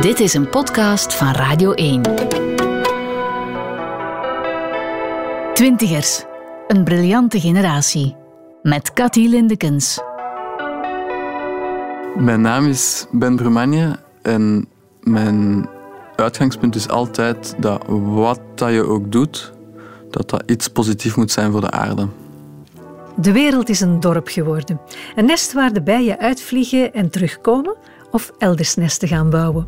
Dit is een podcast van Radio 1. Twintigers, een briljante generatie. Met Cathy Lindekens. Mijn naam is Ben Brumanje en mijn uitgangspunt is altijd dat wat dat je ook doet, dat dat iets positiefs moet zijn voor de aarde. De wereld is een dorp geworden. Een nest waar de bijen uitvliegen en terugkomen of elders nesten gaan bouwen.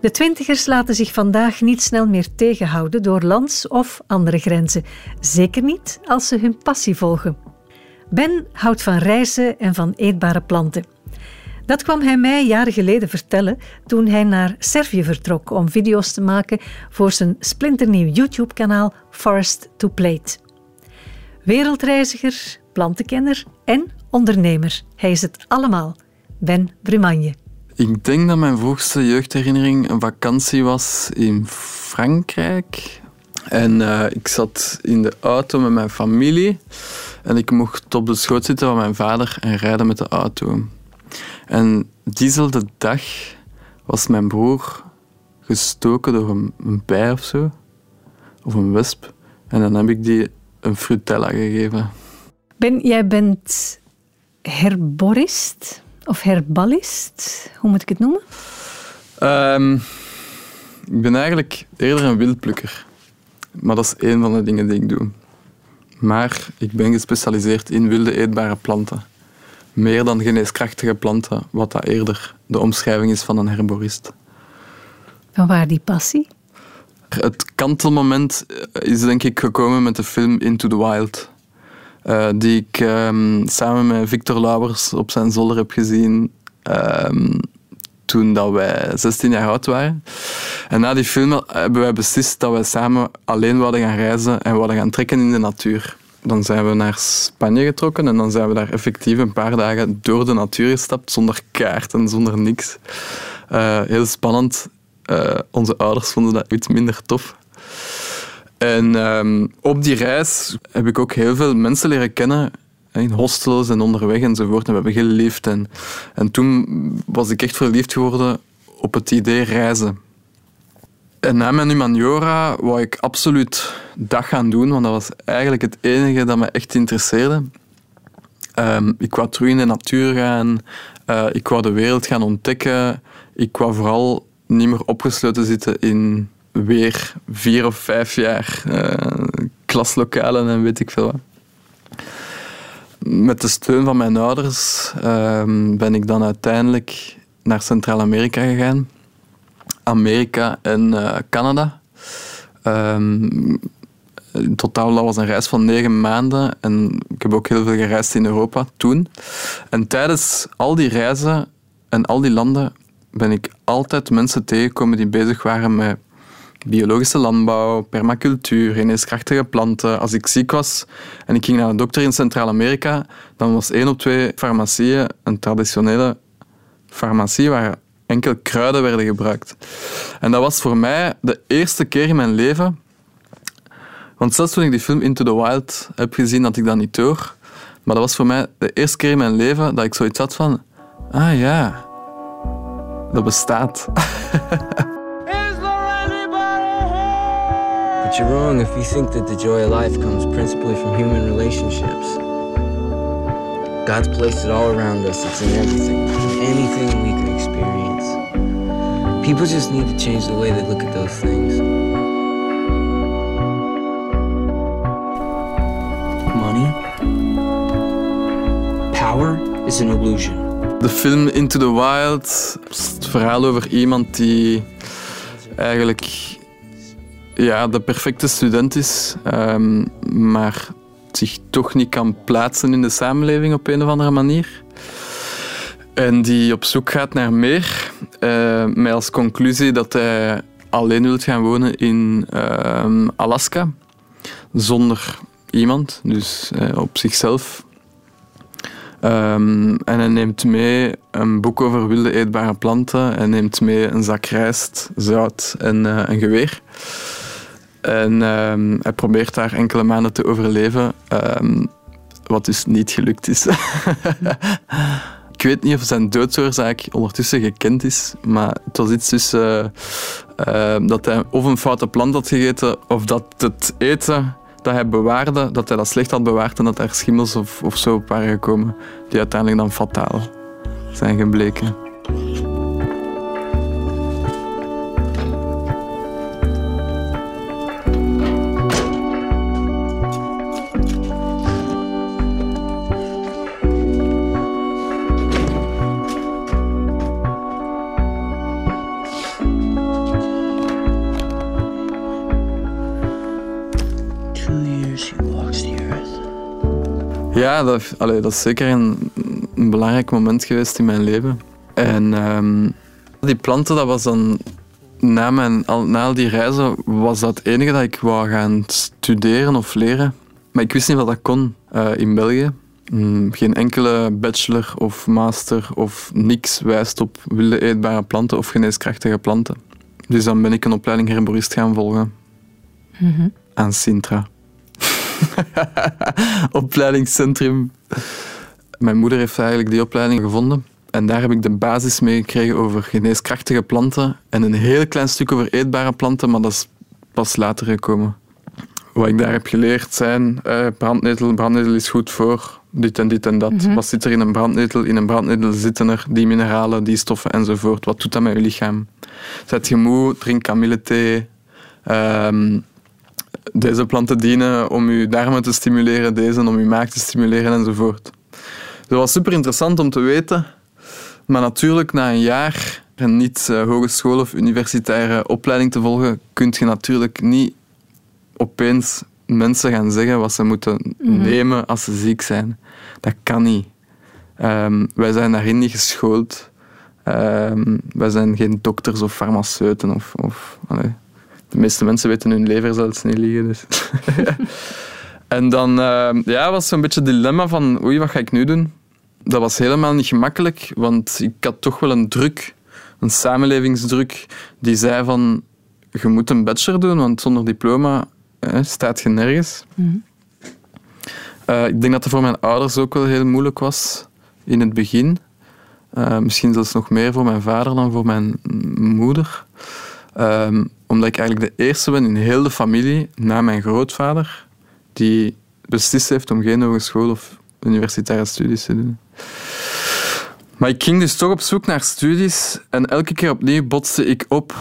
De twintigers laten zich vandaag niet snel meer tegenhouden door lands of andere grenzen. Zeker niet als ze hun passie volgen. Ben houdt van reizen en van eetbare planten. Dat kwam hij mij jaren geleden vertellen toen hij naar Servië vertrok om video's te maken voor zijn splinternieuw YouTube-kanaal Forest to Plate. Wereldreiziger, plantenkenner en ondernemer. Hij is het allemaal. Ben Brumanje. Ik denk dat mijn vroegste jeugdherinnering een vakantie was in Frankrijk. En uh, ik zat in de auto met mijn familie. En ik mocht op de schoot zitten van mijn vader en rijden met de auto. En diezelfde dag was mijn broer gestoken door een, een bij of zo. Of een wesp. En dan heb ik die een frutella gegeven. Ben, jij bent herborist of herbalist? Hoe moet ik het noemen? Um, ik ben eigenlijk eerder een wildplukker. Maar dat is één van de dingen die ik doe. Maar ik ben gespecialiseerd in wilde eetbare planten. Meer dan geneeskrachtige planten, wat dat eerder de omschrijving is van een herborist. Van waar die passie? Het kantelmoment is denk ik gekomen met de film Into the Wild. Uh, die ik um, samen met Victor Lauwers op zijn zolder heb gezien um, toen dat wij 16 jaar oud waren. En na die film hebben wij beslist dat wij samen alleen wilden gaan reizen en wilden gaan trekken in de natuur. Dan zijn we naar Spanje getrokken en dan zijn we daar effectief een paar dagen door de natuur gestapt, zonder kaart en zonder niks. Uh, heel spannend. Uh, onze ouders vonden dat iets minder tof. En um, op die reis heb ik ook heel veel mensen leren kennen in hostels en onderweg enzovoort. En we hebben geleefd. En, en toen was ik echt verliefd geworden op het idee reizen. En na mijn humaniora wou ik absoluut dat gaan doen, want dat was eigenlijk het enige dat me echt interesseerde. Um, ik wou terug in de natuur gaan, uh, ik wou de wereld gaan ontdekken. Ik wou vooral niet meer opgesloten zitten in weer vier of vijf jaar uh, klaslokalen en weet ik veel wat. Met de steun van mijn ouders um, ben ik dan uiteindelijk naar Centraal-Amerika gegaan. Amerika en uh, Canada. Um, in totaal dat was een reis van negen maanden en ik heb ook heel veel gereisd in Europa toen. En tijdens al die reizen en al die landen ben ik altijd mensen tegengekomen die bezig waren met biologische landbouw, permacultuur, geneeskrachtige planten. Als ik ziek was en ik ging naar een dokter in Centraal-Amerika, dan was één op twee farmacieën een traditionele farmacie waar enkel kruiden werden gebruikt. En dat was voor mij de eerste keer in mijn leven. Want zelfs toen ik die film Into the Wild heb gezien, had ik dat niet door. Maar dat was voor mij de eerste keer in mijn leven dat ik zoiets had van... Ah ja, dat bestaat. But you're wrong if you think that the joy of life comes principally from human relationships. God's placed it all around us. It's in everything, anything we can experience. People just need to change the way they look at those things. Money, power is an illusion. De film Into the Wild het verhaal over iemand die eigenlijk ja, de perfecte student is, um, maar zich toch niet kan plaatsen in de samenleving op een of andere manier. En die op zoek gaat naar meer, uh, met als conclusie dat hij alleen wil gaan wonen in uh, Alaska, zonder iemand, dus uh, op zichzelf. Um, en hij neemt mee een boek over wilde eetbare planten. Hij neemt mee een zak rijst, zout en uh, een geweer. En um, hij probeert daar enkele maanden te overleven, um, wat dus niet gelukt is. Ik weet niet of zijn doodsoorzaak ondertussen gekend is, maar het was iets tussen uh, dat hij of een foute plant had gegeten of dat het eten dat hij bewaarde, dat hij dat slecht had bewaard en dat er schimmels of, of zo op waren gekomen, die uiteindelijk dan fataal zijn gebleken. Ja, dat, allee, dat is zeker een, een, belangrijk moment geweest in mijn leven. En um, die planten, dat was dan na, mijn, al, na al die reizen, was dat het enige dat ik wou gaan studeren of leren. Maar ik wist niet wat dat kon uh, in België. Mm, geen enkele bachelor of master of niks wijst op wilde eetbare planten of geneeskrachtige planten. Dus dan ben ik een opleiding herborist gaan volgen mm -hmm. aan Sintra. opleidingscentrum. Mijn moeder heeft eigenlijk die opleiding gevonden. En daar heb ik de basis mee gekregen over geneeskrachtige planten. En een heel klein stuk over eetbare planten, maar dat is pas later gekomen. Wat ik daar heb geleerd zijn, eh, brandnetel, brandnetel is goed voor dit en dit en dat. Mhm. Wat zit er in een brandnetel? In een brandnetel zitten er die mineralen, die stoffen enzovoort. Wat doet dat met je lichaam? Zet je moe, drink kamillethee. Um, deze planten dienen om je darmen te stimuleren, deze om je maag te stimuleren enzovoort. Dat was super interessant om te weten. Maar natuurlijk, na een jaar een niet uh, hogeschool of universitaire opleiding te volgen, kun je natuurlijk niet opeens mensen gaan zeggen wat ze moeten mhm. nemen als ze ziek zijn. Dat kan niet. Um, wij zijn daarin niet geschoold. Um, wij zijn geen dokters of farmaceuten. Of, of de meeste mensen weten hun lever zelfs niet liggen. Dus. en dan uh, ja, was zo'n beetje het dilemma van oei, wat ga ik nu doen? Dat was helemaal niet gemakkelijk, want ik had toch wel een druk, een samenlevingsdruk, die zei van je moet een bachelor doen, want zonder diploma staat je nergens. Mhm. Eh, ik denk dat het voor mijn ouders ook wel heel moeilijk was in het begin. Uh, misschien zelfs nog meer voor mijn vader dan voor mijn moeder. Ehm, omdat ik eigenlijk de eerste ben in heel de familie, na mijn grootvader, die beslist heeft om geen hogeschool of universitaire studies te doen. Maar ik ging dus toch op zoek naar studies en elke keer opnieuw botste ik op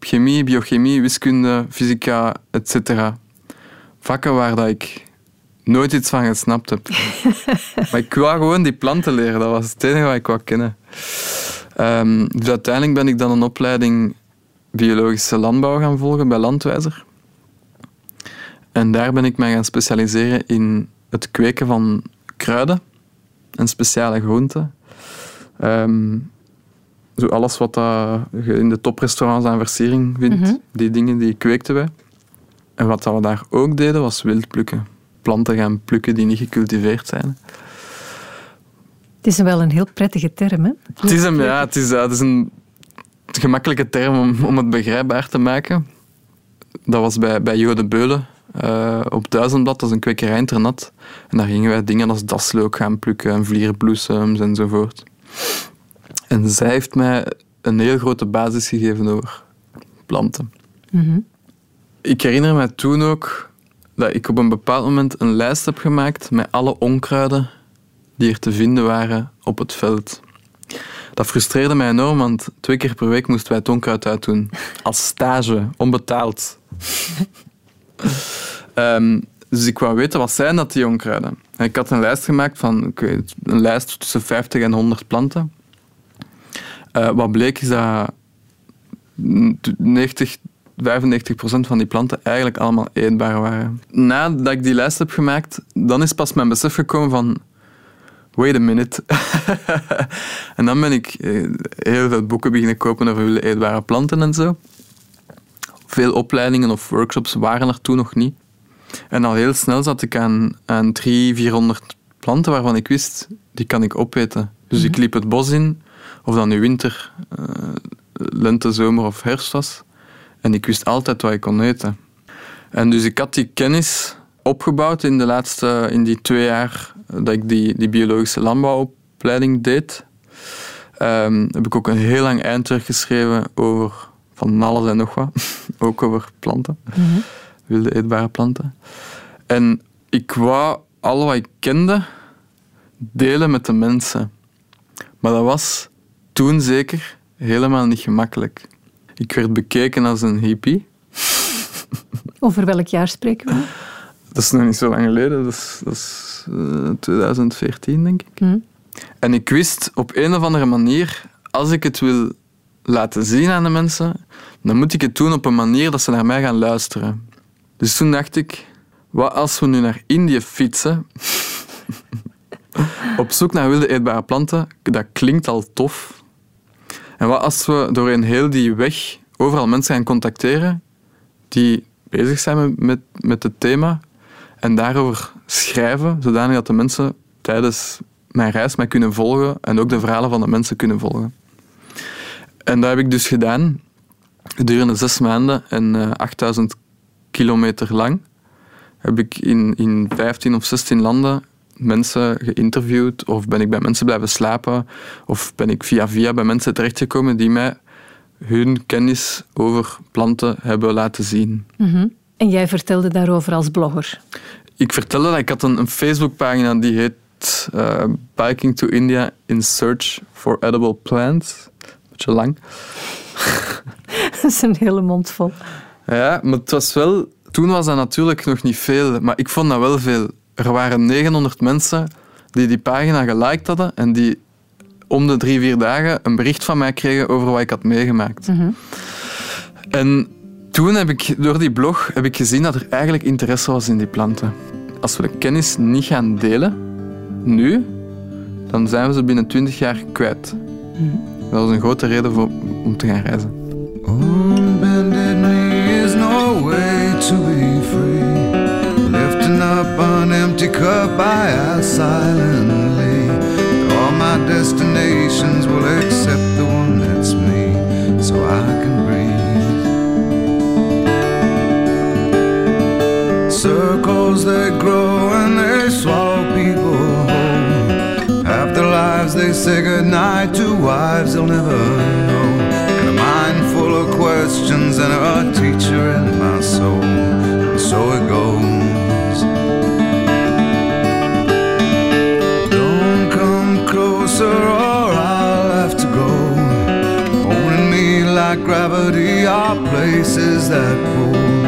chemie, biochemie, wiskunde, fysica, etc. Vakken waar dat ik nooit iets van gesnapt heb. maar ik wou gewoon die planten leren, dat was het enige wat ik wou kennen. Um, dus uiteindelijk ben ik dan een opleiding biologische landbouw gaan volgen bij Landwijzer. En daar ben ik mij gaan specialiseren in het kweken van kruiden en speciale groenten. Um, zo alles wat je in de toprestaurants aan versiering vindt, mhm. die dingen die kweekten wij. En wat we daar ook deden, was wild plukken. Planten gaan plukken die niet gecultiveerd zijn. Het is wel een heel prettige term, hè? Het is een, ja, het is, het is een gemakkelijke term om, om het begrijpbaar te maken. Dat was bij, bij Jode Beulen uh, op Duizendblad, dat is een kwekerij internat. En daar gingen wij dingen als dasleuk gaan plukken en vlierenbloesems enzovoort. En zij heeft mij een heel grote basis gegeven over planten. Mhm. Ik herinner me toen ook dat ik op een bepaald moment een lijst heb gemaakt met alle onkruiden die er te vinden waren op het veld. Dat frustreerde mij enorm, want twee keer per week moesten wij het onkruid uitdoen. Als stage, onbetaald. um, dus ik wou weten, wat zijn dat, die onkruiden? En ik had een lijst gemaakt van, ik weet, een lijst tussen 50 en 100 planten. Uh, wat bleek is dat 90, 95 procent van die planten eigenlijk allemaal eetbaar waren. Nadat ik die lijst heb gemaakt, dan is pas mijn besef gekomen van wait a minute. en dan ben ik eh, heel veel boeken beginnen kopen over wilde eetbare planten en zo. Veel opleidingen of workshops waren er toen nog niet. En al heel snel zat ik aan, aan 300, 400 planten waarvan ik wist, die kan ik opeten. Dus ik mhm. liep het bos in, of dan nu winter, uh, lente, zomer of herfst was. En ik wist altijd wat ik kon eten. En dus ik had die kennis opgebouwd in de laatste, in die twee jaar dat ik die, die biologische landbouwopleiding deed. ehm, heb ik ook een heel lang eindwerk geschreven over van alles en nog wat. ook over planten. Wilde eetbare planten. En ik wou alle wat ik kende delen met de mensen. Maar dat was toen zeker helemaal niet gemakkelijk. Ik werd bekeken als een hippie. Over welk jaar spreken we? Dat is nog niet zo lang geleden, dat is, dat is eh, 2014 denk ik. Hm. En ik wist op een of andere manier, als ik het wil laten zien aan de mensen, dan moet ik het doen op een manier dat ze naar mij gaan luisteren. Dus toen dacht ik, wat als we nu naar Indië fietsen, op zoek naar wilde eetbare planten, dat klinkt al tof. En wat als we doorheen heel die weg overal mensen gaan contacteren die bezig zijn met, met, met het thema en daarover schrijven, zodanig dat de mensen tijdens mijn reis mij kunnen volgen en ook de verhalen van de mensen kunnen volgen. En dat heb ik dus gedaan gedurende zes maanden en eh, 8000 kilometer lang. Heb ik in, in 15 of 16 landen mensen geïnterviewd of ben ik bij mensen blijven slapen of ben ik via via bij mensen terechtgekomen die mij hun kennis over planten hebben laten zien. Mhm. En jij vertelde daarover als blogger. Ik vertelde dat ik had een, een Facebookpagina die heet eh, Biking to India in Search for Edible Plants. Beetje lang. Dat is een hele mond vol. Ja, maar het was wel... Toen was dat natuurlijk nog niet veel, maar ik vond dat wel veel. Er waren 900 mensen die die pagina geliked hadden en die om de drie, vier dagen een bericht van mij kregen over wat ik had meegemaakt. En toen heb ik, door die blog, heb ik gezien dat er eigenlijk interesse was in die planten. Als we de kennis niet gaan delen, nu, dan zijn we ze binnen 20 jaar kwijt. Dat was een grote reden voor, om te gaan reizen. On bended knee is no way to be free. Lifting up an empty cup, I ask silently. All my destinations will accept the one that's me, so I Circles they grow and they swallow people whole. After lives they say goodnight to wives they'll never know. And a mind full of questions and a teacher in my soul. And so it goes. Don't come closer or I'll have to go. Holding me like gravity are places that pull.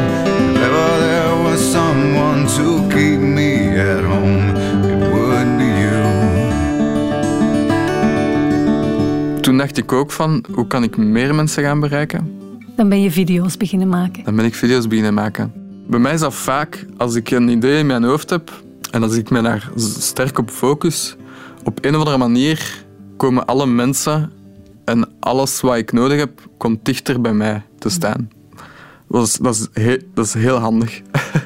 Dacht ik ook van, hoe kan ik meer mensen gaan bereiken? Dan ben je video's beginnen maken. Dan ben ik video's beginnen maken. Bij mij is dat vaak, als ik een idee in mijn hoofd heb en als ik me daar sterk op focus, op een of andere manier komen alle mensen en alles wat ik nodig heb, komt dichter bij mij te staan. Dat is, dat is, heel, dat is heel handig.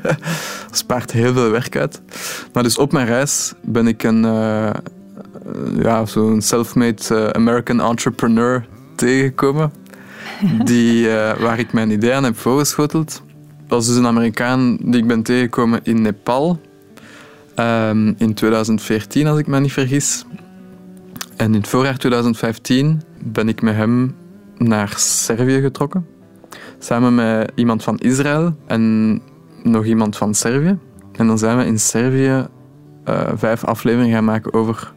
dat spaart heel veel werk uit. Maar dus op mijn reis ben ik een, eh, ja, zo'n self-made eh, American entrepreneur tegengekomen. Die, eh, waar ik mijn idee aan heb voorgeschoteld. Dat is dus een Amerikaan die ik ben tegengekomen in Nepal. ehm, in 2014, als ik me niet vergis. En in het voorjaar 2015 ben ik met hem naar Servië getrokken. Samen met iemand van Israël en nog iemand van Servië. En dan zijn we in Servië eh, vijf afleveringen gaan maken over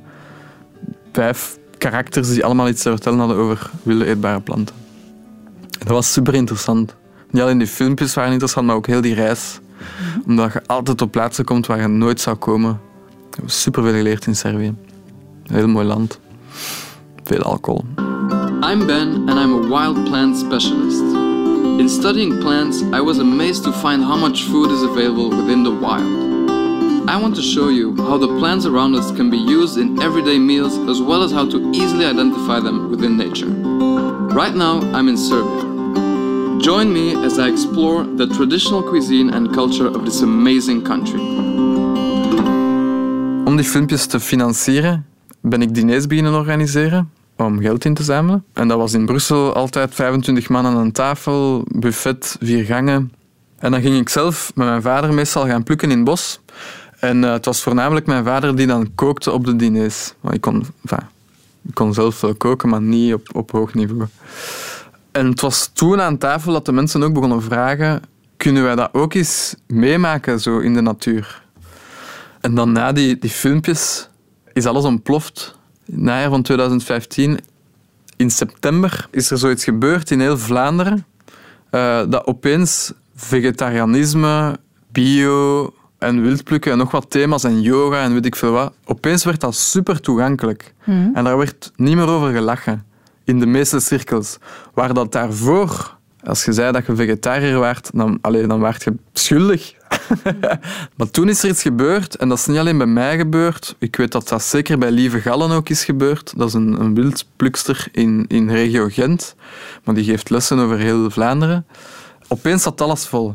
vijf karakters die allemaal iets te vertellen hadden over wilde eetbare planten. En dat was super interessant. Niet alleen die filmpjes waren interessant, maar ook heel die reis. Omdat je altijd op plaatsen komt waar je nooit zou komen. Ik heb super veel geleerd in Servië. Een heel mooi land. Veel alcohol. I'm Ben and I'm a wild plant specialist. In studying plants, I was amazed to find how much food is available within the wild. I want to show you how the plants around us can be used in everyday meals as well as how to easily identify them within nature. Right now, I'm in Serbia. Join me as I explore the traditional cuisine and culture of this amazing country. Om die filmpjes te financieren ben ik diners beginnen organiseren om geld in te zamelen. En dat was in Brussel altijd 25 man aan een tafel, buffet, vier gangen. En dan ging ik zelf met mijn vader meestal gaan plukken in het bos. En eh, het was voornamelijk mijn vader die dan kookte op de diners. Ik kon, kon zelf wel koken, maar niet op, op hoog niveau. En het was toen aan tafel dat de mensen ook begonnen vragen: kunnen wij dat ook eens meemaken zo in de natuur? En dan na die, die filmpjes is alles ontploft. Najaar van 2015, in september, is er zoiets gebeurd in heel Vlaanderen. eh, dat opeens vegetarianisme, bio en wildplukken en nog wat thema's en yoga en weet ik veel wat. Opeens werd dat super toegankelijk. En daar werd niet meer over gelachen. In de meeste cirkels. Waar dat daarvoor, als je zei dat je vegetariër waart, dan, allee, dan werd je schuldig. maar toen is er iets gebeurd, en dat is niet alleen bij mij gebeurd. Ik weet dat dat zeker bij Lieve Gallen ook is gebeurd. Dat is een, een wildplukster in, in regio Gent. Maar die geeft lessen over heel Vlaanderen. Opeens zat alles vol.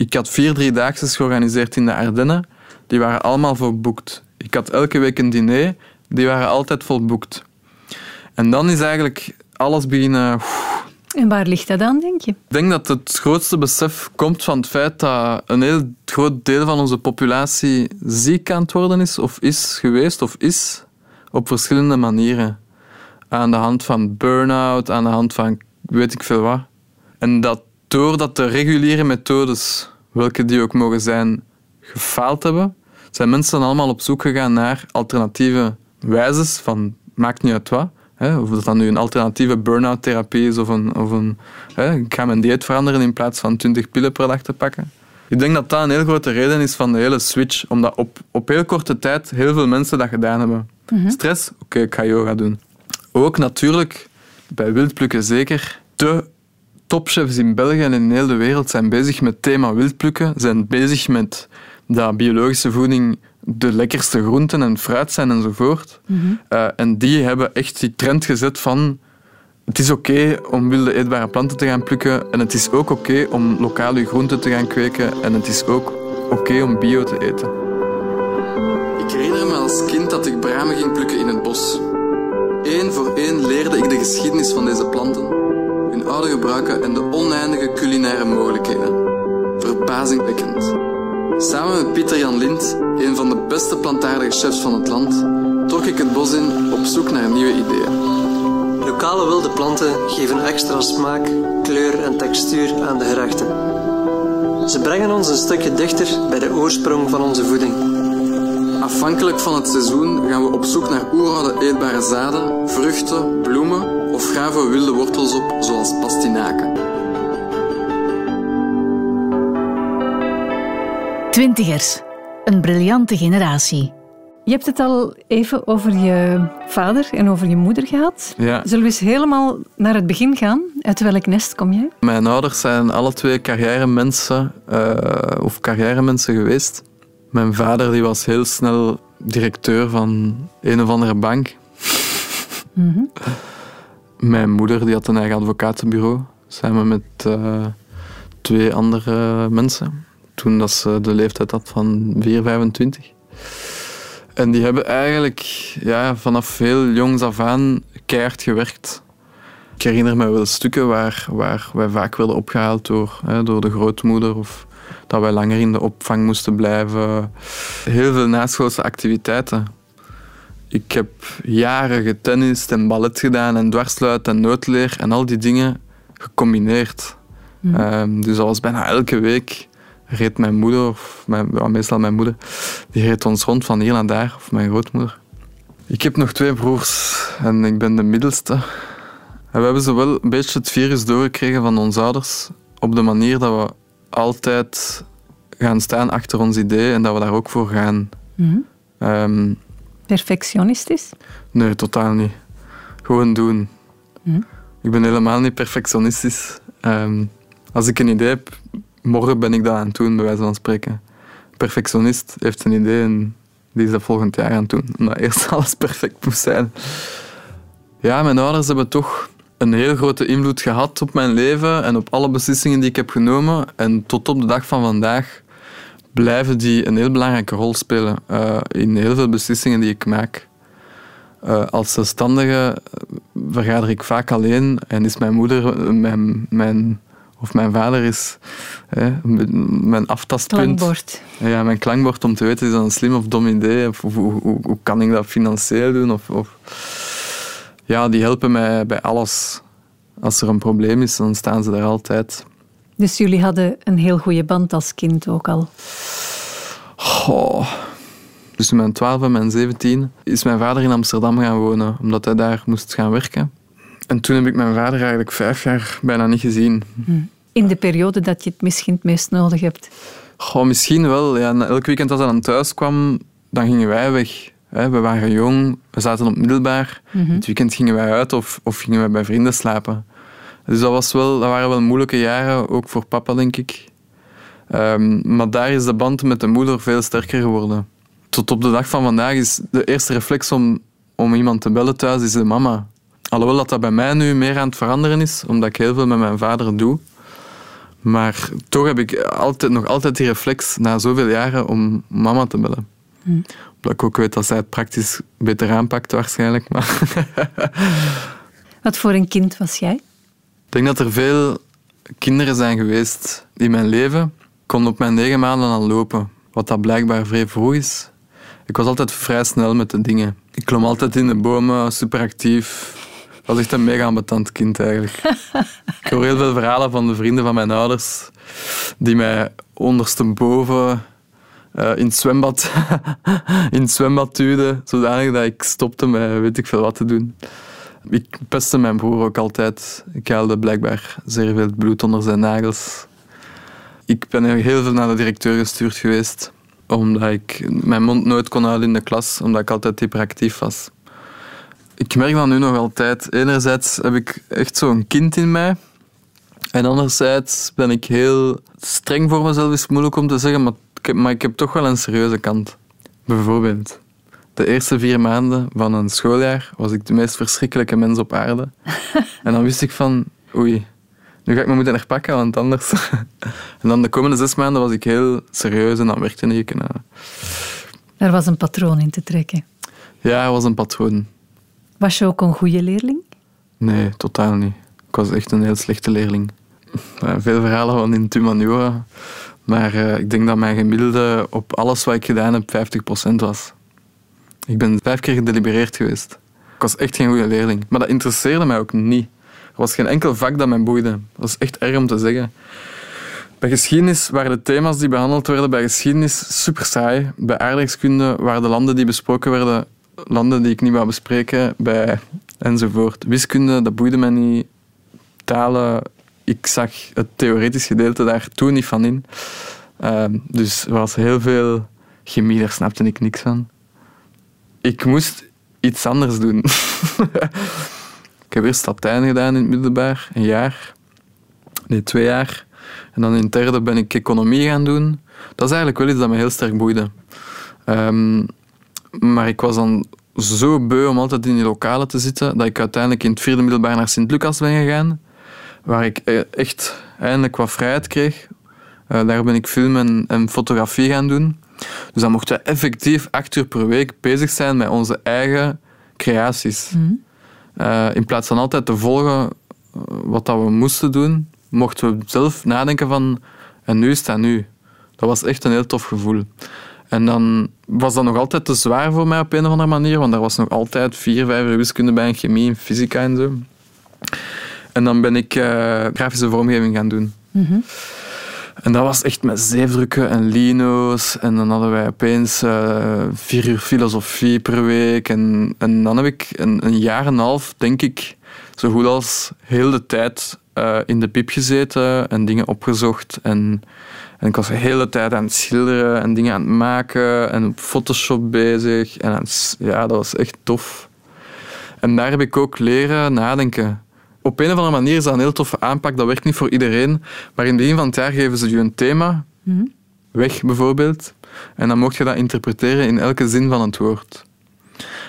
Ik had vier driedaagse georganiseerd in de Ardennen. Die waren allemaal volboekt. Ik had elke week een diner. Die waren altijd volboekt. En dan is eigenlijk alles beginnen... En waar ligt dat aan, denk je? Ik denk dat het grootste besef komt van het feit dat een heel groot deel van onze populatie ziek aan het worden is, of is geweest, of is, op verschillende manieren. Aan de hand van burn-out, aan de hand van weet ik veel wat. En dat doordat de reguliere methodes, welke die ook mogen zijn, gefaald hebben, zijn mensen allemaal op zoek gegaan naar alternatieve wijzes van maakt niet uit wat. Hè, of dat dan nu een alternatieve burn-out therapie is of een, of een hè, ik ga mijn dieet veranderen in plaats van 20 pillen per dag te pakken. Ik denk dat dat een heel grote reden is van de hele switch, omdat op, op heel korte tijd heel veel mensen dat gedaan hebben. Stress, oké, ik ga yoga doen. Ook natuurlijk, bij wildplukken zeker, de topchefs in België en in heel de wereld zijn bezig met het thema wildplukken, zijn bezig met dat biologische voeding de lekkerste groenten en fruit zijn enzovoort. Eh, en die hebben echt die trend gezet van het is oké om wilde eetbare planten te gaan plukken en het is ook oké om lokaal je groenten te gaan kweken en het is ook oké om bio te eten. Ik herinner me als kind dat ik bramen ging plukken in het bos. Eén voor één leerde ik de geschiedenis van deze planten, hun oude gebruiken en de oneindige culinaire mogelijkheden. Verbazingwekkend. Samen met Pieter Jan Lind, een van de beste plantaardige chefs van het land, trok ik het bos in op zoek naar nieuwe ideeën. Lokale wilde planten geven extra smaak, kleur en textuur aan de gerechten. Ze brengen ons een stukje dichter bij de oorsprong van onze voeding. Afhankelijk van het seizoen gaan we op zoek naar oeroude eetbare zaden, vruchten, bloemen of graven wilde wortels op, zoals pastinaken. Twintigers. Een briljante generatie. Je hebt het al even over je vader en over je moeder gehad. Ja. Zullen we eens helemaal naar het begin gaan? Uit welk nest kom jij? Mijn ouders zijn alle twee carrièremensen eh of carrièremensen geweest. Mijn vader die was heel snel directeur van een of andere bank. Mijn moeder die had een eigen advocatenbureau samen met eh, twee andere mensen. Toen dat ze de leeftijd had van 4, 25. En die hebben eigenlijk ja, vanaf heel jongs af aan keihard gewerkt. Ik herinner me wel stukken waar, waar wij vaak werden opgehaald door, hè, door de grootmoeder of dat wij langer in de opvang moesten blijven. Heel veel naschoolse activiteiten. Ik heb jaren getennist en ballet gedaan en dwarsluit en noodleer en al die dingen gecombineerd. Ehm, dus dat was bijna elke week reed mijn moeder, of mijn, ja, meestal mijn moeder, die reed ons rond van hier naar daar, of mijn grootmoeder. Ik heb nog twee broers en ik ben de middelste. En we hebben zo wel een beetje het virus doorgekregen van onze ouders op de manier dat we altijd gaan staan achter ons idee en dat we daar ook voor gaan. Ehm, Perfectionistisch? nee, totaal niet. Gewoon doen. Ik ben helemaal niet perfectionistisch. Ehm, als ik een idee heb, morgen ben ik dat aan het doen, bij wijze van spreken. Perfectionist heeft een idee en die is dat volgend jaar aan het doen. Omdat eerst alles perfect moest zijn. Ja, mijn ouders hebben toch een heel grote invloed gehad op mijn leven en op alle beslissingen die ik heb genomen. En tot op de dag van vandaag blijven die een heel belangrijke rol spelen eh, in heel veel beslissingen die ik maak. Eh, als zelfstandige vergader ik vaak alleen en is mijn moeder eh, mijn, mijn, of mijn vader is hè, mijn aftastpunt. Klankbord. Ja, mijn klankbord om te weten is dat een slim of dom idee of, of hoe, hoe, hoe kan ik dat financieel doen of, of ja, die helpen mij bij alles. Als er een probleem is, dan staan ze er altijd. Dus jullie hadden een heel goede band als kind ook al. Goh. Tussen mijn 12 en mijn 17 is mijn vader in Amsterdam gaan wonen, omdat hij daar moest gaan werken. En toen heb ik mijn vader eigenlijk vijf jaar bijna niet gezien. In de periode dat je het misschien het meest nodig hebt. Goh, misschien wel. Ja. Elk weekend als hij dan thuis kwam, dan gingen wij weg. We waren jong, we zaten op middelbaar. Het weekend gingen wij uit of, of gingen wij bij vrienden slapen. Dus dat, was wel, dat waren wel moeilijke jaren, ook voor papa, denk ik. Ehm, maar daar is de band met de moeder veel sterker geworden. Tot op de dag van vandaag is de eerste reflex om, om iemand te bellen thuis is de mama. Alhoewel dat dat bij mij nu meer aan het veranderen is, omdat ik heel veel met mijn vader doe. Maar toch heb ik altijd, nog altijd die reflex na zoveel jaren om mama te bellen. Omdat ik ook weet dat zij het praktisch beter aanpakt waarschijnlijk. Maar Wat voor een kind was jij? Ik denk dat er veel kinderen zijn geweest in mijn leven. Ik kon op mijn negen maanden al lopen, wat dat blijkbaar vrij vroeg is. Ik was altijd vrij snel met de dingen. Ik klom altijd in de bomen, super actief. Ik was echt een mega ambetant kind eigenlijk. ik hoor heel veel verhalen van de vrienden van mijn ouders, die mij ondersteboven eh in, het zwembad, in zwembad duwden, zodanig dat ik stopte met weet ik veel wat te doen. Ik pestte mijn broer ook altijd. Ik haalde blijkbaar zeer veel bloed onder zijn nagels. Ik ben heel veel naar de directeur gestuurd geweest, omdat ik mijn mond nooit kon houden in de klas, omdat ik altijd hyperactief was. Ik merk dat nu nog altijd. Enerzijds heb ik echt zo'n kind in mij. En anderzijds ben ik heel streng voor mezelf, is moeilijk om te zeggen, maar ik heb, maar ik heb toch wel een serieuze kant. Bijvoorbeeld, de eerste vier maanden van een schooljaar was ik de meest verschrikkelijke mens op aarde. en dan wist ik van, oei, nu ga ik me moeten herpakken, want anders... en dan de komende zes maanden was ik heel serieus en dan werkte ik. En, eh, Er was een patroon in te trekken. ja, er was een patroon. Was je ook een goede leerling? Nee, totaal niet. Ik was echt een heel slechte leerling. Eh, Veel verhalen van in humaniora. Maar eh, ik denk dat mijn gemiddelde op alles wat ik gedaan heb 50% was. Ik ben vijf keer gedelibereerd geweest. Ik was echt geen goede leerling. Maar dat interesseerde mij ook niet. Er was geen enkel vak dat mij boeide. Dat is echt erg om te zeggen. Bij geschiedenis waren de thema's die behandeld werden bij geschiedenis super saai. Bij aardrijkskunde waren de landen die besproken werden landen die ik niet wou bespreken. Bij enzovoort. Wiskunde, dat boeide mij niet. Talen, ik zag het theoretisch gedeelte daar toen niet van in. Ehm, dus er was heel veel chemie, daar snapte ik niks van. Ik moest iets anders doen. ik heb eerst Latijn gedaan in het middelbaar, een jaar. Nee, twee jaar. En dan in het derde ben ik economie gaan doen. Dat is eigenlijk wel iets dat me heel sterk boeide. Ehm, maar ik was dan zo beu om altijd in die lokalen te zitten, dat ik uiteindelijk in het vierde middelbaar naar Sint-Lucas ben gegaan, waar ik eh, echt eindelijk wat vrijheid kreeg. Eh, daar ben ik film en, en fotografie gaan doen. Dus dan mochten we effectief acht uur per week bezig zijn met onze eigen creaties. Eh, in plaats van altijd te volgen eh, wat dat we moesten doen, mochten we zelf nadenken van en nu is dat nu. Dat was echt een heel tof gevoel. En dan was dat nog altijd te zwaar voor mij op een of andere manier, want er was nog altijd vier, vijf uur wiskunde bij en chemie en fysica en zo. En dan ben ik eh, grafische vormgeving gaan doen. En dat was echt met zeefdrukken en lino's. En dan hadden wij opeens eh, vier uur filosofie per week. En, en dan heb ik een, een jaar en een half, denk ik, zo goed als heel de tijd eh, in de piep gezeten en dingen opgezocht. En, en ik was de hele tijd aan het schilderen en dingen aan het maken en op Photoshop bezig. En ja, dat was echt tof. En daar heb ik ook leren nadenken. Op een of andere manier is dat een heel toffe aanpak. Dat werkt niet voor iedereen. Maar in het begin van het jaar geven ze je een thema. Weg bijvoorbeeld. En dan mocht je dat interpreteren in elke zin van het woord.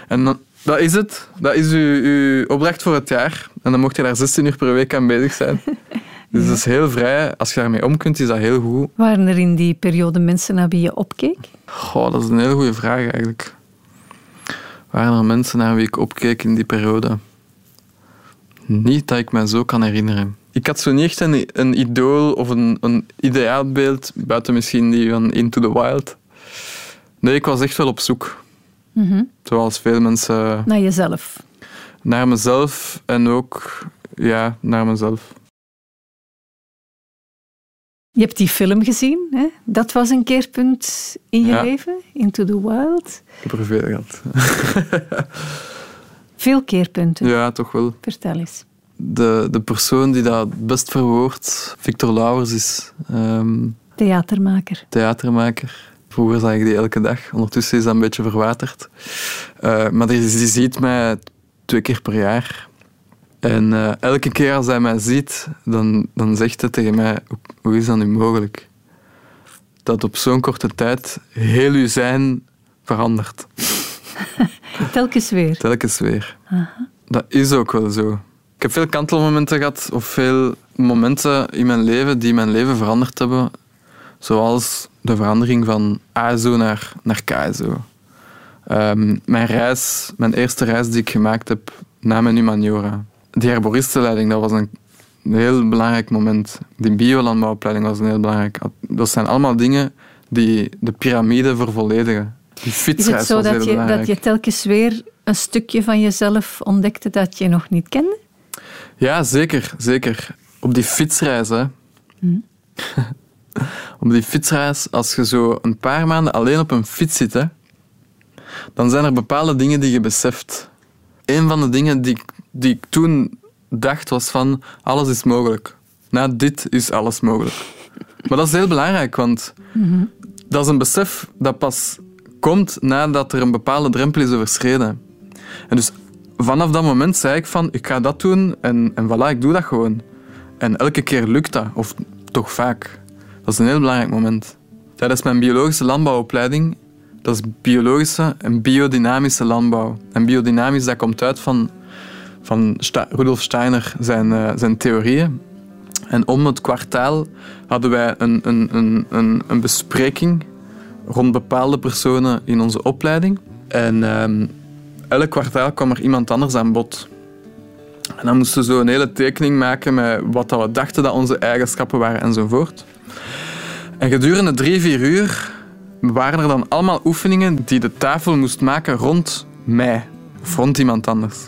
En dan, dat is het. Dat is uw, uw opdracht voor het jaar. En dan mocht je daar 16 uur per week aan bezig zijn. Dus dat is heel vrij. Als je daarmee om kunt, is dat heel goed. Waren er in die periode mensen naar wie je opkeek? Goh, dat is een hele goede vraag eigenlijk. Waren er mensen naar wie ik opkeek in die periode? Niet dat ik me zo kan herinneren. Ik had zo niet echt een, een idool of een, een ideaalbeeld, buiten misschien die van Into the Wild. Nee, ik was echt wel op zoek. Zoals veel mensen... Naar jezelf. Naar mezelf en ook ja, naar mezelf. Je hebt die film gezien, hè? dat was een keerpunt in je Ja. leven, Into the Wild. Ik heb er veel gehad. Veel keerpunten, Ja, toch wel. vertel eens. De, de persoon die dat het best verwoordt, Victor Lauwers, is ehm, Theatermaker. theatermaker. Vroeger zag ik die elke dag. Ondertussen is dat een beetje verwaterd. Eh, maar die, die ziet mij twee keer per jaar. En eh, elke keer als hij mij ziet, dan, dan zegt hij tegen mij: hoe, hoe is dat nu mogelijk? Dat op zo'n korte tijd heel uw zijn verandert. Telkens weer. Telkens weer. Dat is ook wel zo. Ik heb veel kantelmomenten gehad, of veel momenten in mijn leven die mijn leven veranderd hebben. Zoals de verandering van ASO naar, naar KSO. Ehm, mijn reis, mijn eerste reis die ik gemaakt heb na mijn humaniora. Die herboristenleiding, dat was een heel belangrijk moment. Die biolandbouwopleiding was een heel belangrijk. Dat zijn allemaal dingen die de piramide vervolledigen. Die Is het zo dat je, belangrijk. dat je telkens weer een stukje van jezelf ontdekte dat je nog niet kende? Ja, zeker, zeker. Op die fietsreis, hè. op die fietsreis, als je zo een paar maanden alleen op een fiets zit, hè, dan zijn er bepaalde dingen die je beseft. Een van de dingen die, die ik toen dacht was van, alles is mogelijk. Na dit is alles mogelijk. Maar dat is heel belangrijk, want dat is een besef dat pas komt nadat er een bepaalde drempel is overschreden. En dus vanaf dat moment zei ik van, ik ga dat doen en, en voilà, ik doe dat gewoon. En elke keer lukt dat, of toch vaak. Dat is een heel belangrijk moment. Tijdens mijn biologische landbouwopleiding, dat is biologische en biodynamische landbouw. En biodynamisch, dat komt uit van, van Rudolf Steiner, zijn, eh, zijn theorieën. En om het kwartaal hadden wij een, een, een, een bespreking rond bepaalde personen in onze opleiding. En ehm, elk kwartaal kwam er iemand anders aan bod. En dan moesten we zo een hele tekening maken met wat dat we dachten dat onze eigenschappen waren enzovoort. En gedurende drie, vier uur waren er dan allemaal oefeningen die de tafel moest maken rond mij of rond iemand anders.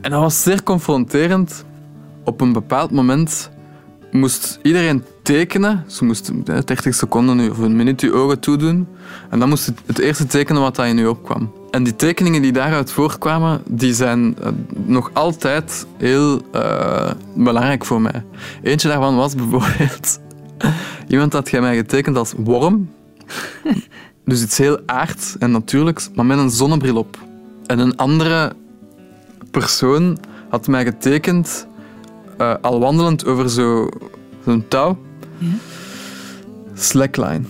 En dat was zeer confronterend. Op een bepaald moment moest iedereen tekenen. Ze moesten eh, 30 seconden nu, of een minuut je ogen toedoen. En dan moest je het eerste tekenen wat dat in je opkwam. En die tekeningen die daaruit voortkwamen, die zijn eh, nog altijd heel eh, belangrijk voor mij. Eentje daarvan was bijvoorbeeld... Iemand had jij mij getekend als worm. Dus iets heel aards en natuurlijks, maar met een zonnebril op. En een andere persoon had mij getekend, eh, al wandelend over zo- zo'n touw. Slackline.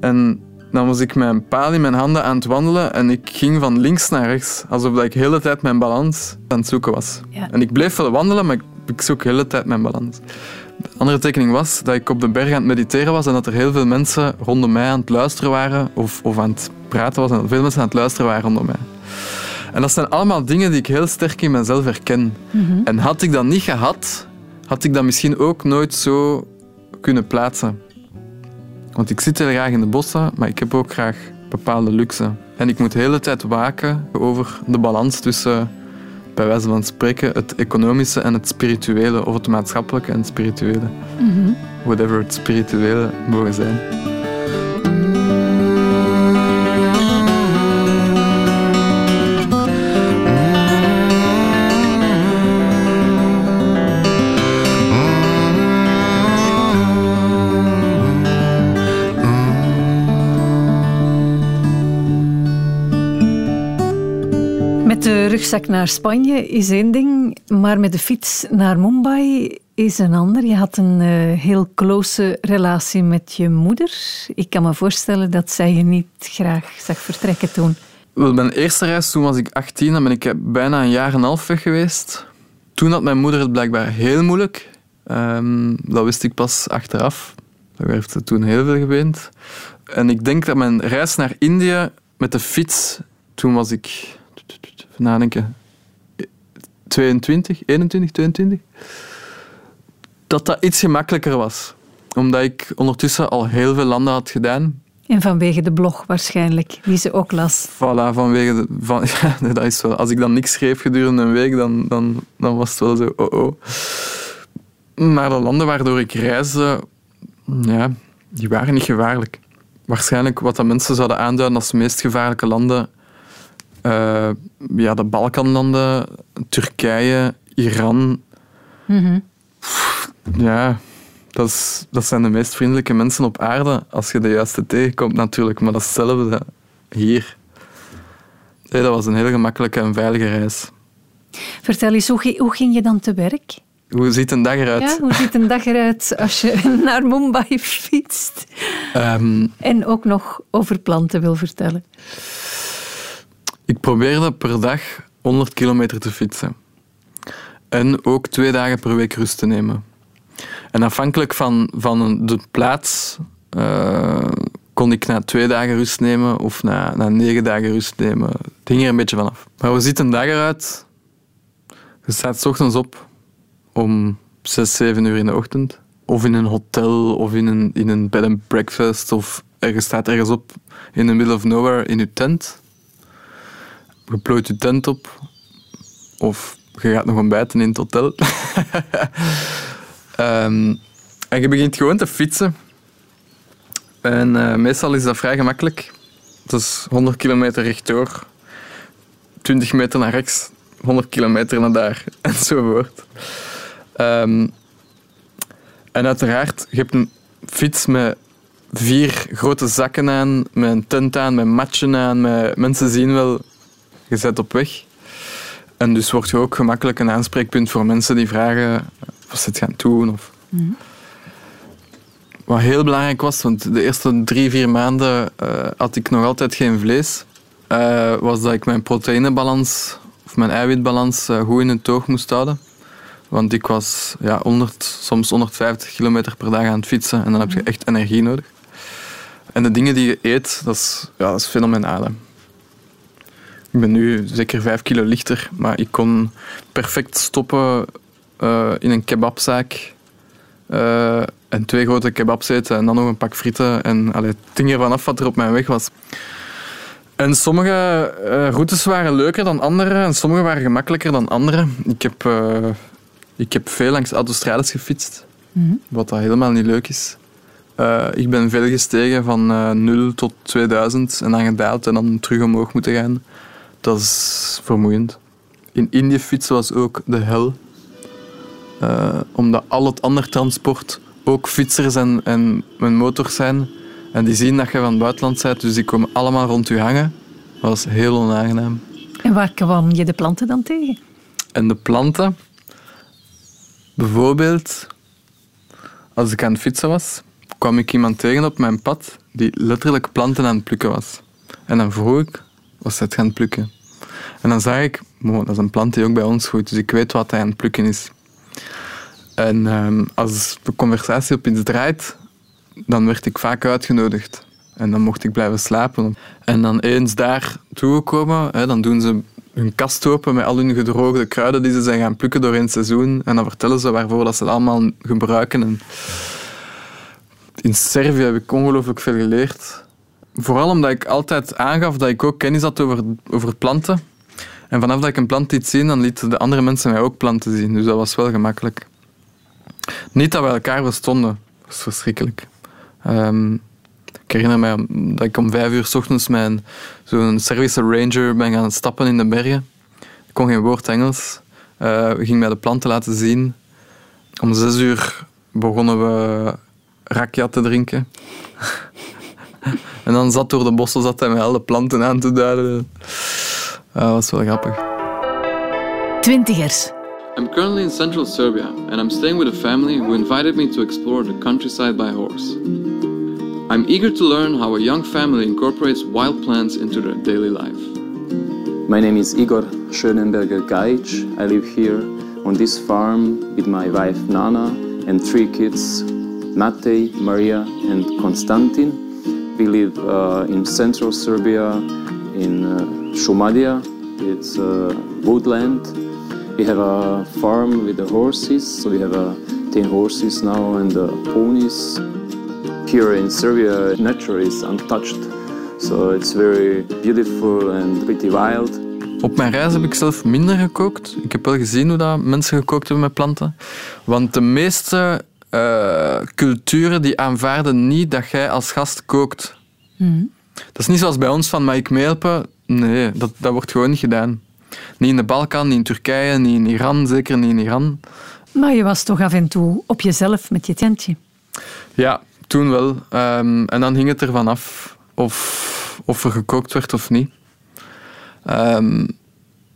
En dan was ik met een paal in mijn handen aan het wandelen en ik ging van links naar rechts, alsof dat ik de hele tijd mijn balans aan het zoeken was. Ja. En ik bleef wel wandelen, maar ik, ik zoek de hele tijd mijn balans. De andere tekening was dat ik op de berg aan het mediteren was en dat er heel veel mensen rondom mij aan het luisteren waren of, of aan het praten was en dat veel mensen aan het luisteren waren rondom mij. En dat zijn allemaal dingen die ik heel sterk in mezelf herken. En had ik dat niet gehad, had ik dat misschien ook nooit zo kunnen plaatsen. Want ik zit heel graag in de bossen, maar ik heb ook graag bepaalde luxe. En ik moet de hele tijd waken over de balans tussen, bij wijze van spreken, het economische en het spirituele, of het maatschappelijke en het spirituele. Whatever het spirituele mogen zijn. Rugzak naar Spanje is één ding, maar met de fiets naar Mumbai is een ander. Je had een eh, heel close relatie met je moeder. Ik kan me voorstellen dat zij je niet graag zag vertrekken toen. Wel, mijn eerste reis, toen was ik 18, dan ben ik bijna een jaar en half weg geweest. Toen had mijn moeder het blijkbaar heel moeilijk. Ehm, dat wist ik pas achteraf. Daar ze toen heel veel geweend. En ik denk dat mijn reis naar Indië met de fiets, toen was ik, even nadenken, 22, 21, 22, dat dat iets gemakkelijker was. Omdat ik ondertussen al heel veel landen had gedaan. En vanwege de blog waarschijnlijk, die ze ook las. Voilà, vanwege de, van, ja, dat is wel. Als ik dan niks schreef gedurende een week, dan, dan, dan was het wel zo, oh oh. Maar de landen waardoor ik reisde, ja, die waren niet gevaarlijk. Waarschijnlijk wat dat mensen zouden aanduiden als de meest gevaarlijke landen, eh, ja, de Balkanlanden, Turkije, Iran. Pff, Ja, dat, is, dat zijn de meest vriendelijke mensen op aarde als je de juiste tegenkomt natuurlijk. Maar datzelfde hier. Nee, dat was een heel gemakkelijke en veilige reis. Vertel eens, hoe ging je dan te werk? Hoe ziet een dag eruit? Ja, hoe ziet een dag eruit als je naar Mumbai fietst? Ehm, En ook nog over planten wil vertellen. Ik probeerde per dag 100 kilometer te fietsen. En ook twee dagen per week rust te nemen. En afhankelijk van, van de plaats eh, kon ik na twee dagen rust nemen of na, na negen dagen rust nemen. Het hing er een beetje vanaf. Maar hoe ziet een dag eruit? Je staat 's ochtends op om 6, 7 uur in de ochtend. Of in een hotel of in een, in een bed and breakfast. Of je staat ergens op in the middle of nowhere in je tent. Je plooit je tent op. Of je gaat nog ontbijten in het hotel. Ehm, en je begint gewoon te fietsen. En eh, meestal is dat vrij gemakkelijk. Het is 100 kilometer rechtdoor, 20 meter naar rechts, 100 kilometer naar daar, enzovoort. Ehm en uiteraard, je hebt een fiets met vier grote zakken aan, met een tent aan, met matchen aan. Met, mensen zien wel, je zet op weg. En dus word je ook gemakkelijk een aanspreekpunt voor mensen die vragen wat ze het gaan doen. Of... Wat heel belangrijk was, want de eerste drie, vier maanden eh, had ik nog altijd geen vlees, eh, was dat ik mijn proteïnebalans of mijn eiwitbalans eh, goed in het oog moest houden. Want ik was ja, 100, soms 150 kilometer per dag aan het fietsen en dan heb je echt energie nodig. En de dingen die je eet, dat is, ja, dat is fenomenaal. hè. Ik ben nu zeker 5 kilo lichter, maar ik kon perfect stoppen eh, in een kebabzaak eh, en twee grote kebabs eten en dan nog een pak frieten. En allee, het hing ervan af wat er op mijn weg was. En sommige eh, routes waren leuker dan andere en sommige waren gemakkelijker dan andere. Ik heb, ik heb veel langs autostrades gefietst, wat dat helemaal niet leuk is. Ik ben veel gestegen van eh 0 tot 2000 en dan gedaald en dan terug omhoog moeten gaan. Dat is vermoeiend. In Indië fietsen was ook de hel. Eh, omdat al het ander transport ook fietsers en, en, en motors zijn. En die zien dat je van het buitenland bent, dus die komen allemaal rond je hangen. Dat was heel onaangenaam. En waar kwam je de planten dan tegen? En de planten, bijvoorbeeld, als ik aan het fietsen was, kwam ik iemand tegen op mijn pad die letterlijk planten aan het plukken was. En dan vroeg ik, was het gaan plukken? En dan zag ik, "Mo, dat is een plant die ook bij ons groeit, dus ik weet wat hij aan het plukken is. En ehm, als de conversatie op iets draait, dan werd ik vaak uitgenodigd. En dan mocht ik blijven slapen. En dan eens daar toegekomen, hè, dan doen ze hun kast open met al hun gedroogde kruiden die ze zijn gaan plukken door een seizoen. En dan vertellen ze waarvoor dat ze het allemaal gebruiken. En in Servië heb ik ongelooflijk veel geleerd. Vooral omdat ik altijd aangaf dat ik ook kennis had over, over planten. En vanaf dat ik een plant liet zien, dan lieten de andere mensen mij ook planten zien. Dus dat was wel gemakkelijk. Niet dat we elkaar verstonden. Dat was verschrikkelijk. Ehm, ik herinner mij dat ik om vijf uur s ochtends mijn zo'n Servische ranger ben gaan stappen in de bergen. Ik kon geen woord Engels. Eh, we gingen mij de planten laten zien. Om zes uur begonnen we rakja te drinken. en dan zat door de bossen zat hij mij alle planten aan te duiden. Dat was wel grappig. Twintigers. I'm currently in central Serbia, and I'm staying with a family who invited me to explore the countryside by horse. I'm eager to learn how a young family incorporates wild plants into their daily life. My name is Igor Schönenberger Gajic. I live here on this farm with my wife Nana and three kids, Matej, Maria, and Konstantin. We live uh, in central Serbia, in uh, Šumadija. It's uh, woodland. We have a farm with the horses, so we have uh, 10 horses now and uh, ponies. Here in Serbia, nature is untouched, so it's very beautiful and pretty wild. Op mijn reis heb ik zelf minder gekookt. Ik heb wel gezien hoe dat mensen gekookt hebben met planten. Want de meeste uh, culturen die aanvaarden niet dat jij als gast kookt. Mm. Dat is niet zoals bij ons van mag ik meehelpen? Nee, dat, dat wordt gewoon niet gedaan. Niet in de Balkan, niet in Turkije, niet in Iran, zeker niet in Iran. Maar je was toch af en toe op jezelf met je tentje? Ja, toen wel. Um, en dan hing het ervan af of, of er gekookt werd of niet. Um,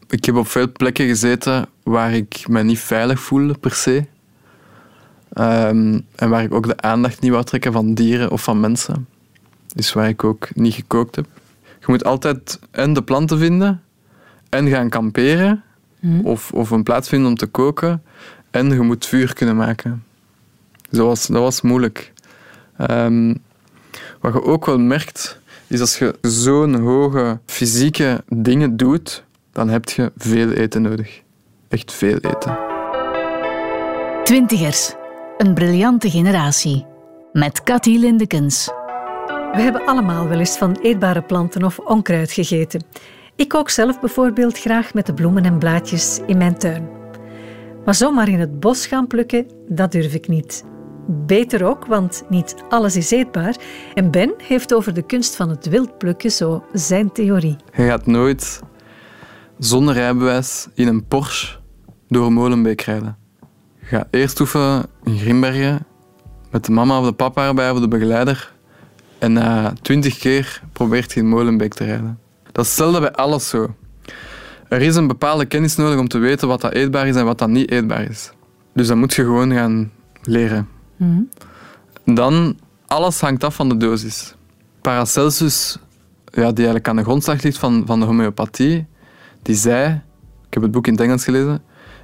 ik heb op veel plekken gezeten waar ik me niet veilig voelde per se. Um, en waar ik ook de aandacht niet wou trekken van dieren of van mensen. Dus waar ik ook niet gekookt heb. Je moet altijd en de planten vinden en gaan kamperen. Mm. Of, of een plaats vinden om te koken. En je moet vuur kunnen maken. Dat was, dat was moeilijk. Um, wat je ook wel merkt, is als je zo'n hoge fysieke dingen doet, dan heb je veel eten nodig. Echt veel eten. Twintigers. Een briljante generatie. Met Cathy Lindekens. We hebben allemaal wel eens van eetbare planten of onkruid gegeten. Ik kook zelf bijvoorbeeld graag met de bloemen en blaadjes in mijn tuin. Maar zomaar in het bos gaan plukken, dat durf ik niet. Beter ook, want niet alles is eetbaar. En Ben heeft over de kunst van het wild plukken zo zijn theorie. Je gaat nooit zonder rijbewijs in een Porsche door Molenbeek rijden. Je gaat eerst oefenen in Grimbergen met de mama of de papa erbij of de begeleider. En na twintig keer probeert je in Molenbeek te rijden. Dat is hetzelfde bij alles zo. Er is een bepaalde kennis nodig om te weten wat dat eetbaar is en wat dat niet eetbaar is. Dus dat moet je gewoon gaan leren. Mm Dan, alles hangt af van de dosis. Paracelsus, ja, die eigenlijk aan de grondslag ligt van, van de homeopathie, die zei, ik heb het boek in het Engels gelezen,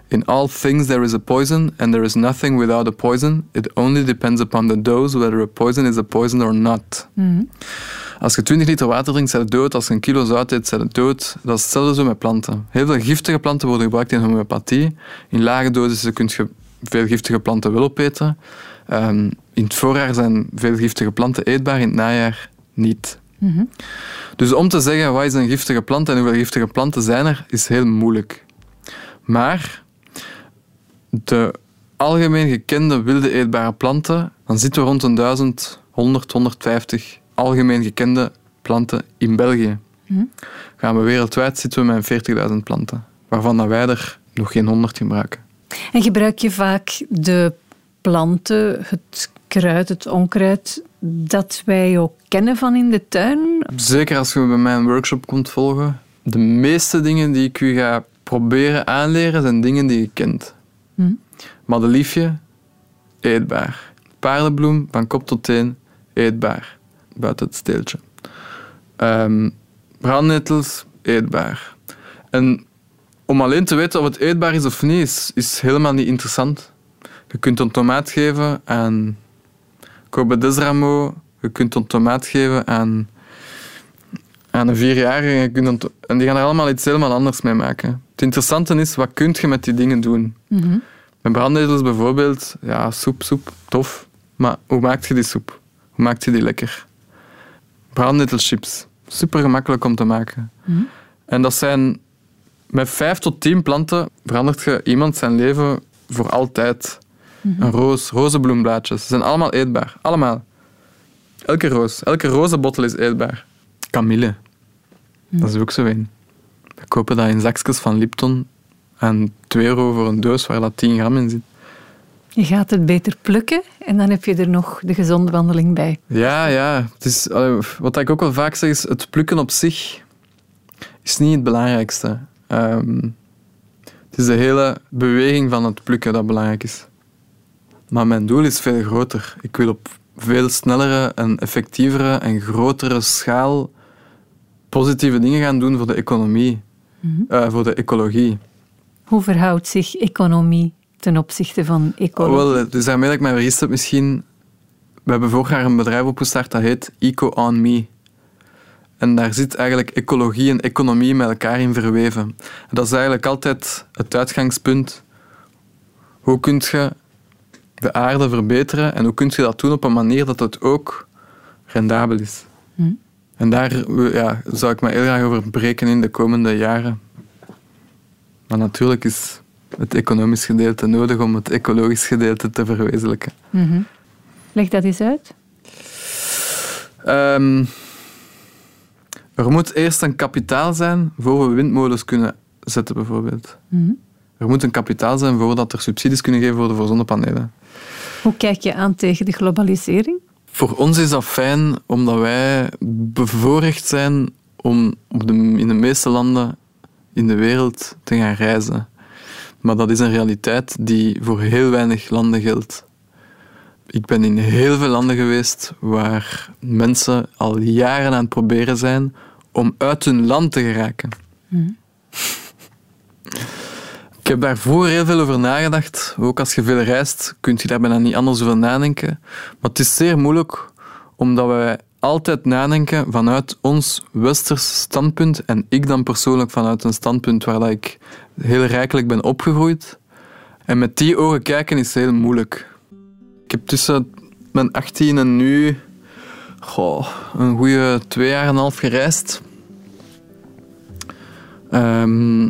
In all things there is a poison, and there is nothing without a poison. It only depends upon the dose whether a poison is a poison or not. Mm Als je 20 liter water drinkt, zijn het dood. Als je een kilo zout eet, zijn het dood. Dat is hetzelfde zo met planten. Heel veel giftige planten worden gebruikt in homeopathie. In lage dosissen kun je veel giftige planten wel opeten. Um, in het voorjaar zijn veel giftige planten eetbaar, in het najaar niet. Mm Dus om te zeggen wat is een giftige plant en hoeveel giftige planten zijn er, is heel moeilijk. Maar de algemeen gekende wilde eetbare planten, dan zitten we rond een 1000, 100, 150 algemeen gekende planten in België. Mm Gaan we wereldwijd zitten we met 40.000 planten, waarvan wij er nog geen 100 gebruiken. En gebruik je vaak de planten, het kruid, het onkruid, dat wij ook kennen van in de tuin? Zeker als je bij mij een workshop komt volgen. De meeste dingen die ik u ga proberen aanleren, zijn dingen die je kent. Hm. Madeliefje, eetbaar. Paardenbloem, van kop tot teen, eetbaar. Buiten het steeltje. Um, brandnetels, eetbaar. En om alleen te weten of het eetbaar is of niet, is, is helemaal niet interessant. Je kunt een tomaat geven aan Kobe Desramo. Je kunt een tomaat geven aan, aan een vierjarige. En, en die gaan er allemaal iets helemaal anders mee maken. Het interessante is, wat kun je met die dingen doen? Mm Met brandnetels bijvoorbeeld, ja, soep, soep, tof. Maar hoe maak je die soep? Hoe maak je die lekker? Brandnetelchips, super gemakkelijk om te maken. Mhm. En dat zijn met vijf tot tien planten verandert je iemand zijn leven voor altijd. Mhm. Een roos, rozenbloemblaadjes. Ze zijn allemaal eetbaar. Allemaal. Elke roos. Elke rozenbottel is eetbaar. Kamille. Mhm. Dat is ook zo een. We kopen dat in zakjes van Lipton en 2 euro voor een doos waar dat 10 gram in zit. Je gaat het beter plukken en dan heb je er nog de gezonde wandeling bij. Ja, ja. Het is, wat ik ook wel vaak zeg is, het plukken op zich is niet het belangrijkste. Um, het is de hele beweging van het plukken dat belangrijk is. Maar mijn doel is veel groter. Ik wil op veel snellere en effectievere en grotere schaal positieve dingen gaan doen voor de economie, mm -hmm. voor de ecologie. Hoe verhoudt zich economie ten opzichte van ecologie? Oh, wel, dus daarmee dat ik mij vergist heb misschien... We hebben vorig jaar een bedrijf opgestart dat heet Eco on Me. En daar zit eigenlijk ecologie en economie met elkaar in verweven. En dat is eigenlijk altijd het uitgangspunt. Hoe kun je de aarde verbeteren en hoe kun je dat doen op een manier dat het ook rendabel is. En daar ja, zou ik me heel graag over breken in de komende jaren. Maar natuurlijk is het economisch gedeelte nodig om het ecologisch gedeelte te verwezenlijken. Mhm. Leg dat eens uit. Ehm, er moet eerst een kapitaal zijn voor we windmolens kunnen zetten, bijvoorbeeld. Mhm. Er moet een kapitaal zijn voordat er subsidies kunnen geven worden voor zonnepanelen. Hoe kijk je aan tegen de globalisering? Voor ons is dat fijn omdat wij bevoorrecht zijn om op de, in de meeste landen in de wereld te gaan reizen. Maar dat is een realiteit die voor heel weinig landen geldt. Ik ben in heel veel landen geweest waar mensen al jaren aan het proberen zijn om uit hun land te geraken. Ik heb daar vroeger heel veel over nagedacht. Ook als je veel reist, kun je daar bijna niet anders over nadenken. Maar het is zeer moeilijk, omdat wij altijd nadenken vanuit ons westers standpunt en ik dan persoonlijk vanuit een standpunt waar ik heel rijkelijk ben opgegroeid. En met die ogen kijken is heel moeilijk. Ik heb tussen mijn 18 en nu goh, een goede twee jaar en een half gereisd. Ehm,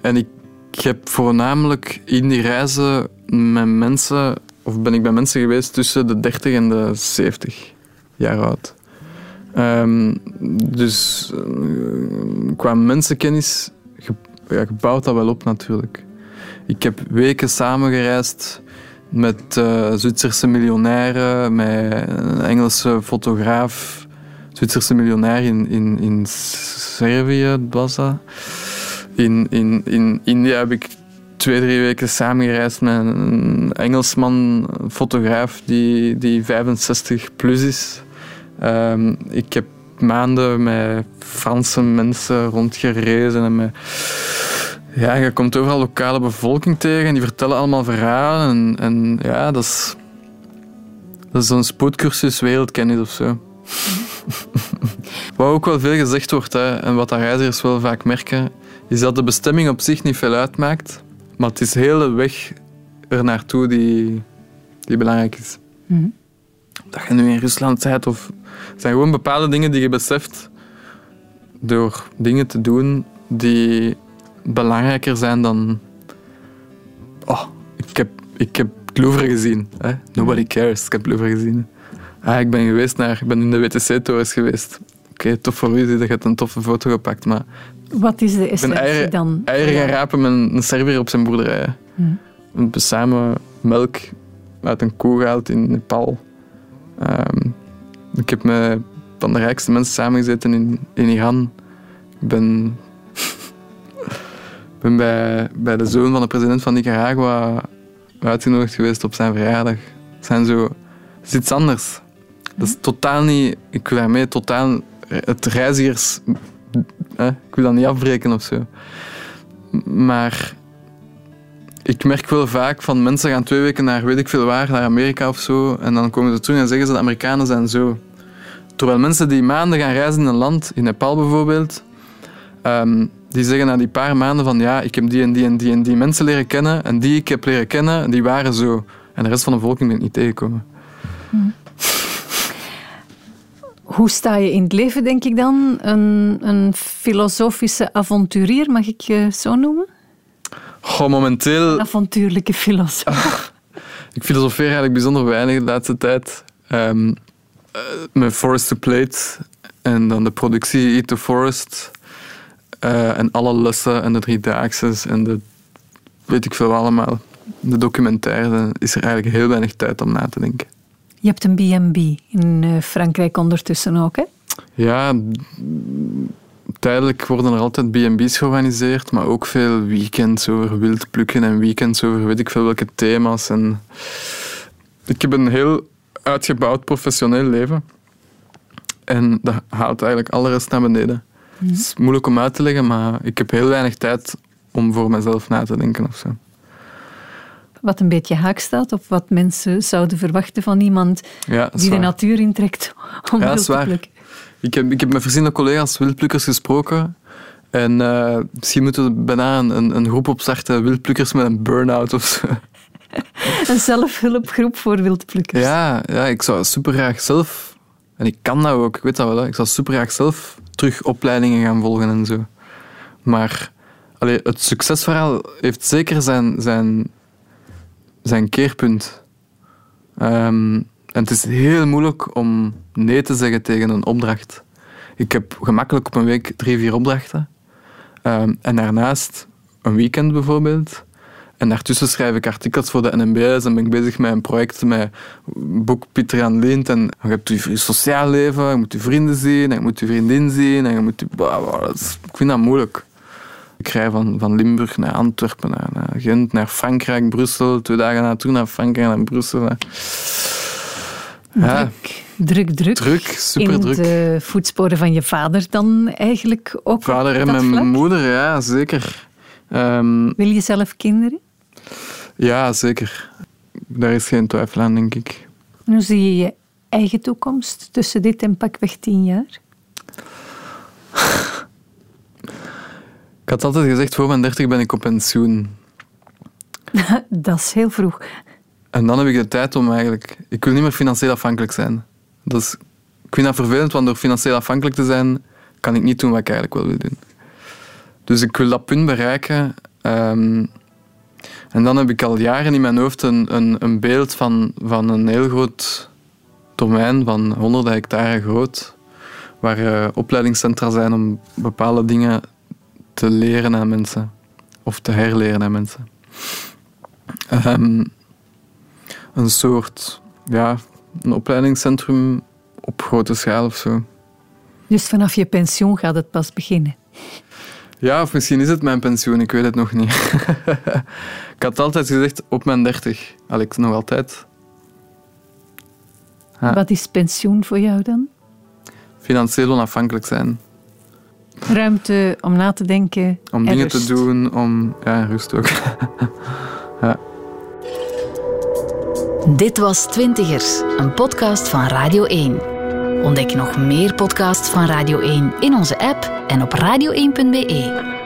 en ik heb voornamelijk in die reizen met mensen, of ben ik bij mensen geweest tussen de 30 en de 70 jaar oud. Ehm, dus eh, qua mensenkennis ge, ja, je bouwt dat wel op natuurlijk. Ik heb weken samengereisd met eh, Zwitserse miljonairen, met een Engelse fotograaf, Zwitserse miljonair in, in, in Servië was dat. In, in, in India heb ik twee, drie weken samengereisd met een Engelsman, een fotograaf die, die 65 plus is. Ehm, ik heb maanden met Franse mensen rondgerezen en met ja, je komt overal lokale bevolking tegen en die vertellen allemaal verhalen. En, en ja, dat is, dat is een spoedcursus wereldkennis of zo. wat ook wel veel gezegd wordt, hè, en wat de reizigers wel vaak merken, is dat de bestemming op zich niet veel uitmaakt. Maar het is heel de weg er naartoe die, die belangrijk is. Mhm. Dat je nu in Rusland bent, of het zijn gewoon bepaalde dingen die je beseft door dingen te doen die belangrijker zijn dan. Oh, ik heb, ik heb het Louvre gezien. Hè? Nobody cares. Ik heb het Louvre gezien. Ah, ik ben geweest naar, ik ben in de WTC-torens geweest. Oké, tof voor u dat je een toffe foto gepakt, maar Wat is de essentie eieren, dan? eieren gaan rapen met een, Serviër op zijn boerderij. Hm. We hebben samen melk uit een koe gehaald in Nepal. Ehm, ik heb met van de rijkste mensen samengezeten in, in Iran. Ik ben, ben bij, bij de zoon van de president van Nicaragua uitgenodigd geweest op zijn verjaardag. Het zijn zo... Is iets anders. Dat is totaal niet... Ik wil daarmee totaal het reizigers... hè, ik wil dat niet afbreken of zo. Maar ik merk wel vaak van mensen gaan twee weken naar weet ik veel waar, naar Amerika of zo, en dan komen ze terug en zeggen ze de Amerikanen zijn zo. Terwijl mensen die maanden gaan reizen in een land, in Nepal bijvoorbeeld, ehm, die zeggen na die paar maanden van ja, ik heb die en die en die en die mensen leren kennen en die ik heb leren kennen, die waren zo. En de rest van de bevolking ben niet tegengekomen. Hoe sta je in het leven, denk ik dan? Een, een filosofische avonturier, mag ik je zo noemen? Goh, momenteel... Een avontuurlijke filosoof. Ik filosofeer eigenlijk bijzonder weinig de laatste tijd. Ehm, eh, met Forest to Plate en dan de productie Eat the Forest. eh, en alle lessen en de driedaagse en de weet ik veel allemaal. De documentaire is er eigenlijk heel weinig tijd om na te denken. Je hebt een B&B in eh, Frankrijk ondertussen ook, hè? Ja, tijdelijk worden er altijd B&B's georganiseerd, maar ook veel weekends over wild plukken en weekends over weet ik veel welke thema's. En ik heb een heel uitgebouwd professioneel leven. En dat haalt eigenlijk alle rest naar beneden. Het is moeilijk om uit te leggen, maar ik heb heel weinig tijd om voor mezelf na te denken of zo. Wat een beetje haak staat op wat mensen zouden verwachten van iemand Ja, die de natuur intrekt om Ja, te plukken. Ik heb, ik heb met verschillende collega's wildplukkers gesproken. En eh, misschien moeten we bijna een, een, een groep opstarten, wildplukkers met een burn-out of zo. Een zelfhulpgroep voor wildplukkers. Ja, ja, ik zou super graag zelf, en ik kan dat ook, ik weet dat wel, hè, ik zou super graag zelf terug opleidingen gaan volgen en zo. Maar allee, het succesverhaal heeft zeker zijn, zijn, zijn keerpunt. Ehm, en het is heel moeilijk om nee te zeggen tegen een opdracht. Ik heb gemakkelijk op een week drie, vier opdrachten. Ehm, en daarnaast een weekend bijvoorbeeld. En daartussen schrijf ik artikels voor de NMBS en ben ik bezig met een project met boek Pieter aan Lint. En je hebt je sociaal leven, je moet je vrienden zien, en je moet je vriendin zien. En je moet je, ik vind dat moeilijk. Ik rij van, van Limburg naar Antwerpen, naar, naar, Gent, naar Frankrijk, Brussel. Twee dagen naartoe naar Frankrijk, naar Brussel. Ja. Druk, druk, druk. Druk, super druk. In de voetsporen van je vader dan eigenlijk ook? Vader en mijn vlak? moeder, ja, zeker. Um, Wil je zelf kinderen? Ja, zeker. Daar is geen twijfel aan, denk ik. En hoe zie je je eigen toekomst tussen dit en pakweg tien jaar? Had altijd gezegd, voor mijn dertig ben ik op pensioen. dat is heel vroeg. En dan heb ik de tijd om eigenlijk... Ik wil niet meer financieel afhankelijk zijn. Dus ik vind dat vervelend, want door financieel afhankelijk te zijn, kan ik niet doen wat ik eigenlijk wel wil doen. Dus ik wil dat punt bereiken. Um, en dan heb ik al jaren in mijn hoofd een, een, een beeld van, van een heel groot domein van honderden hectare groot, waar uh, opleidingscentra zijn om bepaalde dingen te leren aan mensen of te herleren aan mensen. Um, een soort, ja, een opleidingscentrum op grote schaal of zo. Dus vanaf je pensioen gaat het pas beginnen? Ja, of misschien is het mijn pensioen, ik weet het nog niet. ik had altijd gezegd op mijn dertig. Alex, nog altijd. Wat is pensioen voor jou dan? Financieel onafhankelijk zijn. Ruimte om na te denken. Om dingen rust. te doen, om. Ja, rust ook. ja. Dit was Twintigers, een podcast van Radio 1. Ontdek nog meer podcasts van Radio 1 in onze app en op radio1.be.